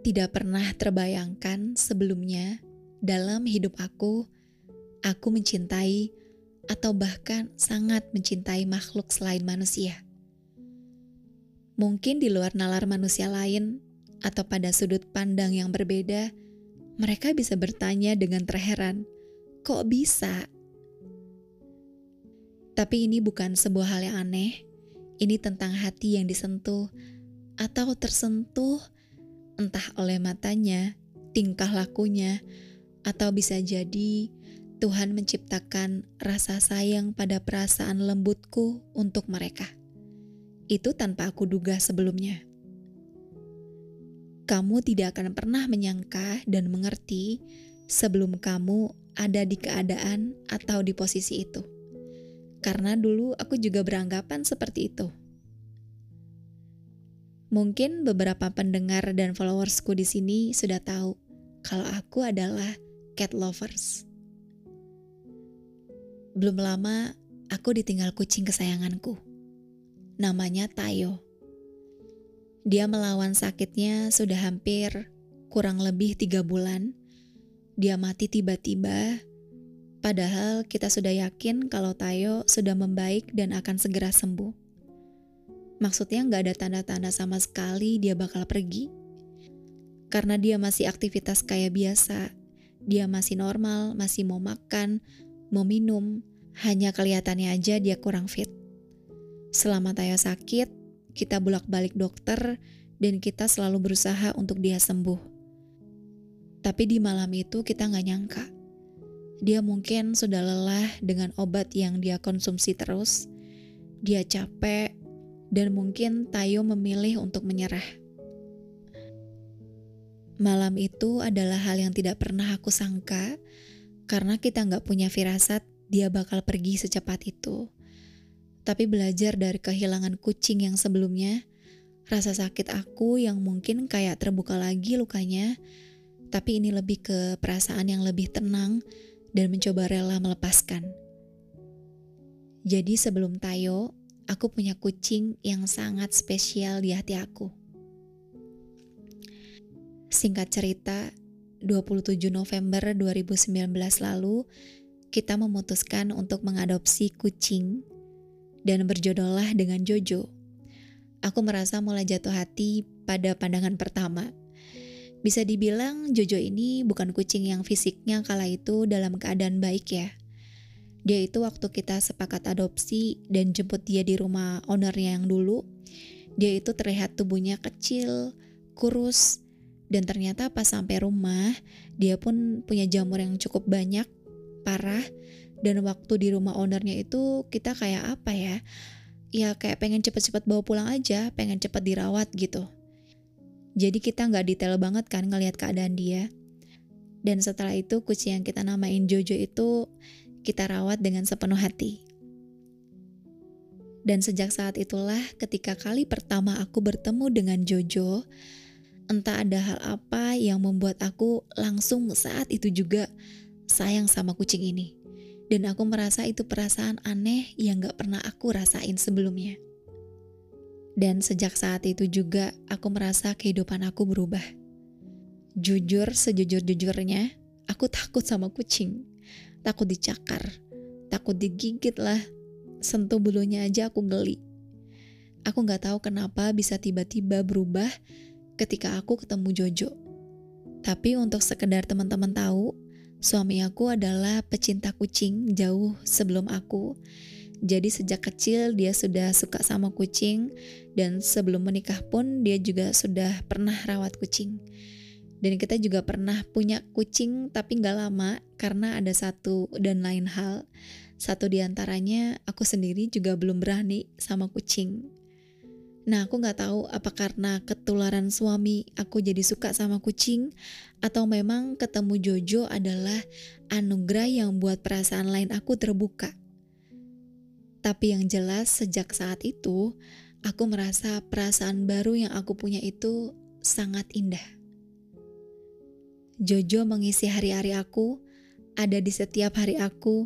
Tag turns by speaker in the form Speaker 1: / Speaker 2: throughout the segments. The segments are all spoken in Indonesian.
Speaker 1: Tidak pernah terbayangkan sebelumnya dalam hidup aku, aku mencintai atau bahkan sangat mencintai makhluk selain manusia. Mungkin di luar nalar manusia lain atau pada sudut pandang yang berbeda, mereka bisa bertanya dengan terheran, "Kok bisa?" Tapi ini bukan sebuah hal yang aneh. Ini tentang hati yang disentuh atau tersentuh entah oleh matanya, tingkah lakunya, atau bisa jadi Tuhan menciptakan rasa sayang pada perasaan lembutku untuk mereka. Itu tanpa aku duga sebelumnya. Kamu tidak akan pernah menyangka dan mengerti sebelum kamu ada di keadaan atau di posisi itu. Karena dulu aku juga beranggapan seperti itu. Mungkin beberapa pendengar dan followersku di sini sudah tahu kalau aku adalah cat lovers. Belum lama aku ditinggal kucing kesayanganku. Namanya Tayo. Dia melawan sakitnya sudah hampir kurang lebih tiga bulan. Dia mati tiba-tiba, padahal kita sudah yakin kalau Tayo sudah membaik dan akan segera sembuh. Maksudnya nggak ada tanda-tanda sama sekali dia bakal pergi. Karena dia masih aktivitas kayak biasa. Dia masih normal, masih mau makan, mau minum. Hanya kelihatannya aja dia kurang fit. Selama Taya sakit, kita bolak-balik dokter dan kita selalu berusaha untuk dia sembuh. Tapi di malam itu kita nggak nyangka. Dia mungkin sudah lelah dengan obat yang dia konsumsi terus. Dia capek, dan mungkin Tayo memilih untuk menyerah. Malam itu adalah hal yang tidak pernah aku sangka, karena kita nggak punya firasat dia bakal pergi secepat itu. Tapi belajar dari kehilangan kucing yang sebelumnya, rasa sakit aku yang mungkin kayak terbuka lagi lukanya, tapi ini lebih ke perasaan yang lebih tenang dan mencoba rela melepaskan. Jadi sebelum Tayo, aku punya kucing yang sangat spesial di hati aku. Singkat cerita, 27 November 2019 lalu, kita memutuskan untuk mengadopsi kucing dan berjodohlah dengan Jojo. Aku merasa mulai jatuh hati pada pandangan pertama. Bisa dibilang Jojo ini bukan kucing yang fisiknya kala itu dalam keadaan baik ya. Dia itu waktu kita sepakat adopsi dan jemput dia di rumah ownernya yang dulu, dia itu terlihat tubuhnya kecil, kurus, dan ternyata pas sampai rumah, dia pun punya jamur yang cukup banyak, parah, dan waktu di rumah ownernya itu kita kayak apa ya, ya kayak pengen cepet-cepet bawa pulang aja, pengen cepet dirawat gitu. Jadi kita nggak detail banget kan ngelihat keadaan dia. Dan setelah itu kucing yang kita namain Jojo itu kita rawat dengan sepenuh hati. Dan sejak saat itulah ketika kali pertama aku bertemu dengan Jojo, entah ada hal apa yang membuat aku langsung saat itu juga sayang sama kucing ini. Dan aku merasa itu perasaan aneh yang gak pernah aku rasain sebelumnya. Dan sejak saat itu juga aku merasa kehidupan aku berubah. Jujur sejujur-jujurnya, aku takut sama kucing takut dicakar, takut digigit lah. Sentuh bulunya aja aku geli. Aku gak tahu kenapa bisa tiba-tiba berubah ketika aku ketemu Jojo. Tapi untuk sekedar teman-teman tahu, suami aku adalah pecinta kucing jauh sebelum aku. Jadi sejak kecil dia sudah suka sama kucing dan sebelum menikah pun dia juga sudah pernah rawat kucing. Dan kita juga pernah punya kucing tapi nggak lama karena ada satu dan lain hal. Satu di antaranya aku sendiri juga belum berani sama kucing. Nah, aku nggak tahu apa karena ketularan suami aku jadi suka sama kucing atau memang ketemu Jojo adalah anugerah yang buat perasaan lain aku terbuka. Tapi yang jelas sejak saat itu, aku merasa perasaan baru yang aku punya itu sangat indah. Jojo mengisi hari-hari aku, ada di setiap hari aku,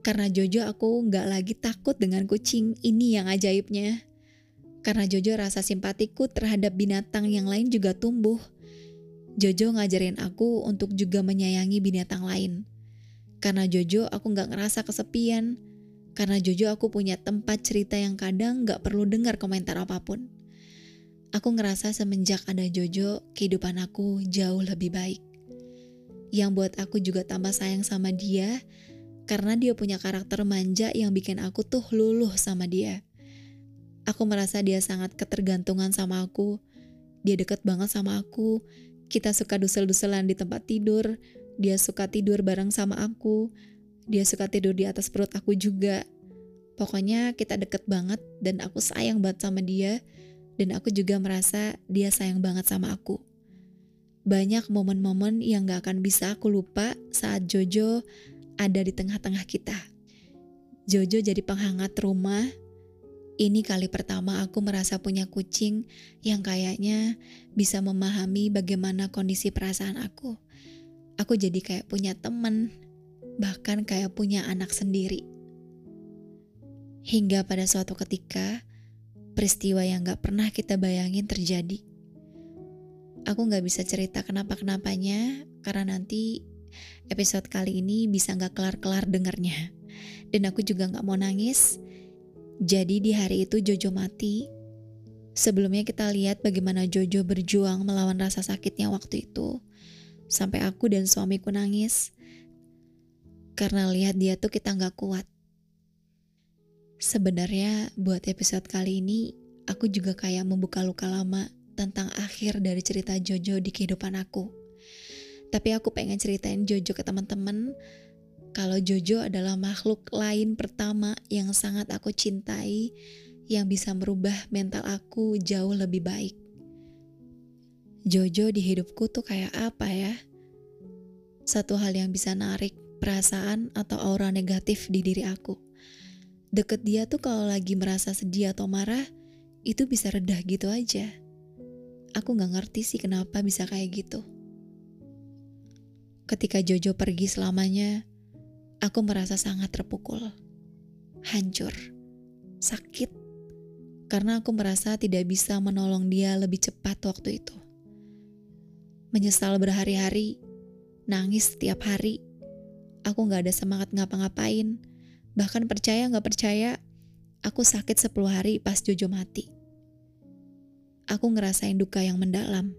Speaker 1: karena Jojo aku nggak lagi takut dengan kucing, ini yang ajaibnya. Karena Jojo rasa simpatiku terhadap binatang yang lain juga tumbuh. Jojo ngajarin aku untuk juga menyayangi binatang lain. Karena Jojo aku gak ngerasa kesepian. Karena Jojo aku punya tempat cerita yang kadang gak perlu dengar komentar apa pun. Aku ngerasa semenjak ada Jojo, kehidupan aku jauh lebih baik. Yang buat aku juga tambah sayang sama dia, karena dia punya karakter manja yang bikin aku tuh luluh sama dia. Aku merasa dia sangat ketergantungan sama aku. Dia deket banget sama aku. Kita suka dusel-duselan di tempat tidur. Dia suka tidur bareng sama aku. Dia suka tidur di atas perut aku juga. Pokoknya kita deket banget dan aku sayang banget sama dia. Dan aku juga merasa dia sayang banget sama aku. Banyak momen-momen yang gak akan bisa aku lupa saat Jojo ada di tengah-tengah kita. Jojo jadi penghangat rumah, ini kali pertama aku merasa punya kucing yang kayaknya bisa memahami bagaimana kondisi perasaan aku. Aku jadi kayak punya temen, bahkan kayak punya anak sendiri. Hingga pada suatu ketika, peristiwa yang gak pernah kita bayangin terjadi. Aku gak bisa cerita kenapa-kenapanya, karena nanti episode kali ini bisa gak kelar-kelar dengernya. Dan aku juga gak mau nangis, jadi di hari itu Jojo mati. Sebelumnya kita lihat bagaimana Jojo berjuang melawan rasa sakitnya waktu itu. Sampai aku dan suamiku nangis. Karena lihat dia tuh kita nggak kuat. Sebenarnya buat episode kali ini, aku juga kayak membuka luka lama tentang akhir dari cerita Jojo di kehidupan aku. Tapi aku pengen ceritain Jojo ke teman-teman kalau Jojo adalah makhluk lain pertama yang sangat aku cintai, yang bisa merubah mental aku jauh lebih baik. Jojo di hidupku tuh kayak apa ya? Satu hal yang bisa narik perasaan atau aura negatif di diri aku. Deket dia tuh kalau lagi merasa sedih atau marah, itu bisa redah gitu aja. Aku gak ngerti sih kenapa bisa kayak gitu. Ketika Jojo pergi selamanya, Aku merasa sangat terpukul, hancur, sakit, karena aku merasa tidak bisa menolong dia lebih cepat waktu itu. Menyesal berhari-hari, nangis setiap hari, aku gak ada semangat ngapa-ngapain, bahkan percaya gak percaya, aku sakit 10 hari pas Jojo mati. Aku ngerasain duka yang mendalam.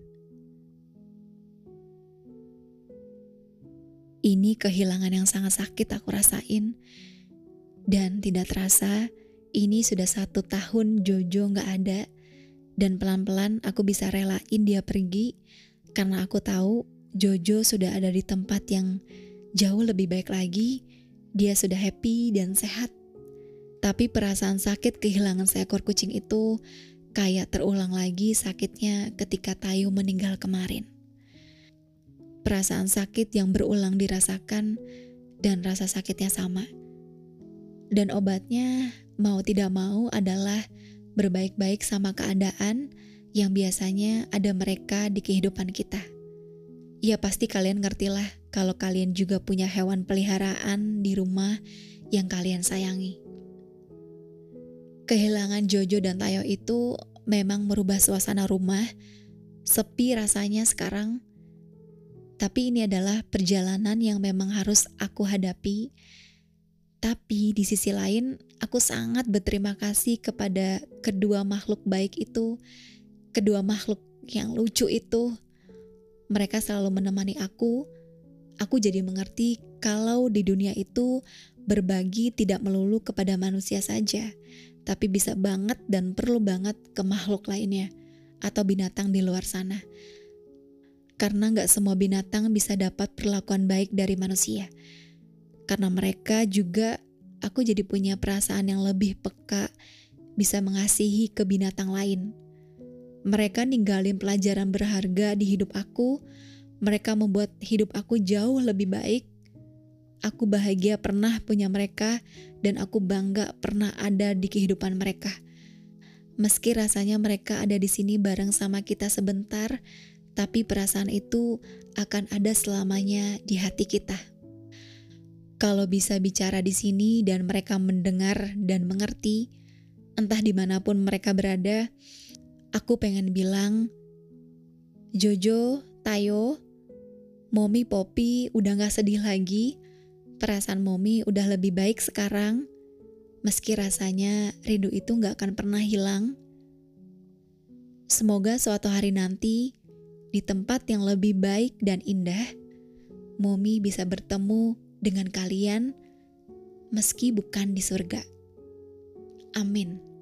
Speaker 1: Ini kehilangan yang sangat sakit aku rasain. Dan tidak terasa, ini sudah satu tahun Jojo gak ada. Dan pelan-pelan aku bisa relain dia pergi karena aku tahu Jojo sudah ada di tempat yang jauh lebih baik lagi. Dia sudah happy dan sehat. Tapi perasaan sakit kehilangan seekor kucing itu kayak terulang lagi sakitnya ketika Tayu meninggal kemarin perasaan sakit yang berulang dirasakan, dan rasa sakitnya sama. Dan obatnya, mau tidak mau, adalah berbaik-baik sama keadaan yang biasanya ada mereka di kehidupan kita. Ya, pasti kalian ngertilah kalau kalian juga punya hewan peliharaan di rumah yang kalian sayangi. Kehilangan Jojo dan Tayo itu memang merubah suasana rumah. Sepi rasanya sekarang tapi ini adalah perjalanan yang memang harus aku hadapi. Tapi di sisi lain, aku sangat berterima kasih kepada kedua makhluk baik itu, kedua makhluk yang lucu itu. Mereka selalu menemani aku. Aku jadi mengerti kalau di dunia itu berbagi tidak melulu kepada manusia saja, tapi bisa banget dan perlu banget ke makhluk lainnya atau binatang di luar sana karena nggak semua binatang bisa dapat perlakuan baik dari manusia. Karena mereka juga, aku jadi punya perasaan yang lebih peka, bisa mengasihi ke binatang lain. Mereka ninggalin pelajaran berharga di hidup aku. Mereka membuat hidup aku jauh lebih baik. Aku bahagia pernah punya mereka, dan aku bangga pernah ada di kehidupan mereka. Meski rasanya mereka ada di sini bareng sama kita sebentar, tapi perasaan itu akan ada selamanya di hati kita. Kalau bisa bicara di sini dan mereka mendengar dan mengerti, entah di mana pun mereka berada, aku pengen bilang, Jojo, Tayo, Momi Poppy udah gak sedih lagi, perasaan Momi udah lebih baik sekarang, Meski rasanya rindu itu gak akan pernah hilang. Semoga suatu hari nanti, di tempat yang lebih baik dan indah, Momi bisa bertemu dengan kalian meski bukan di surga. Amin.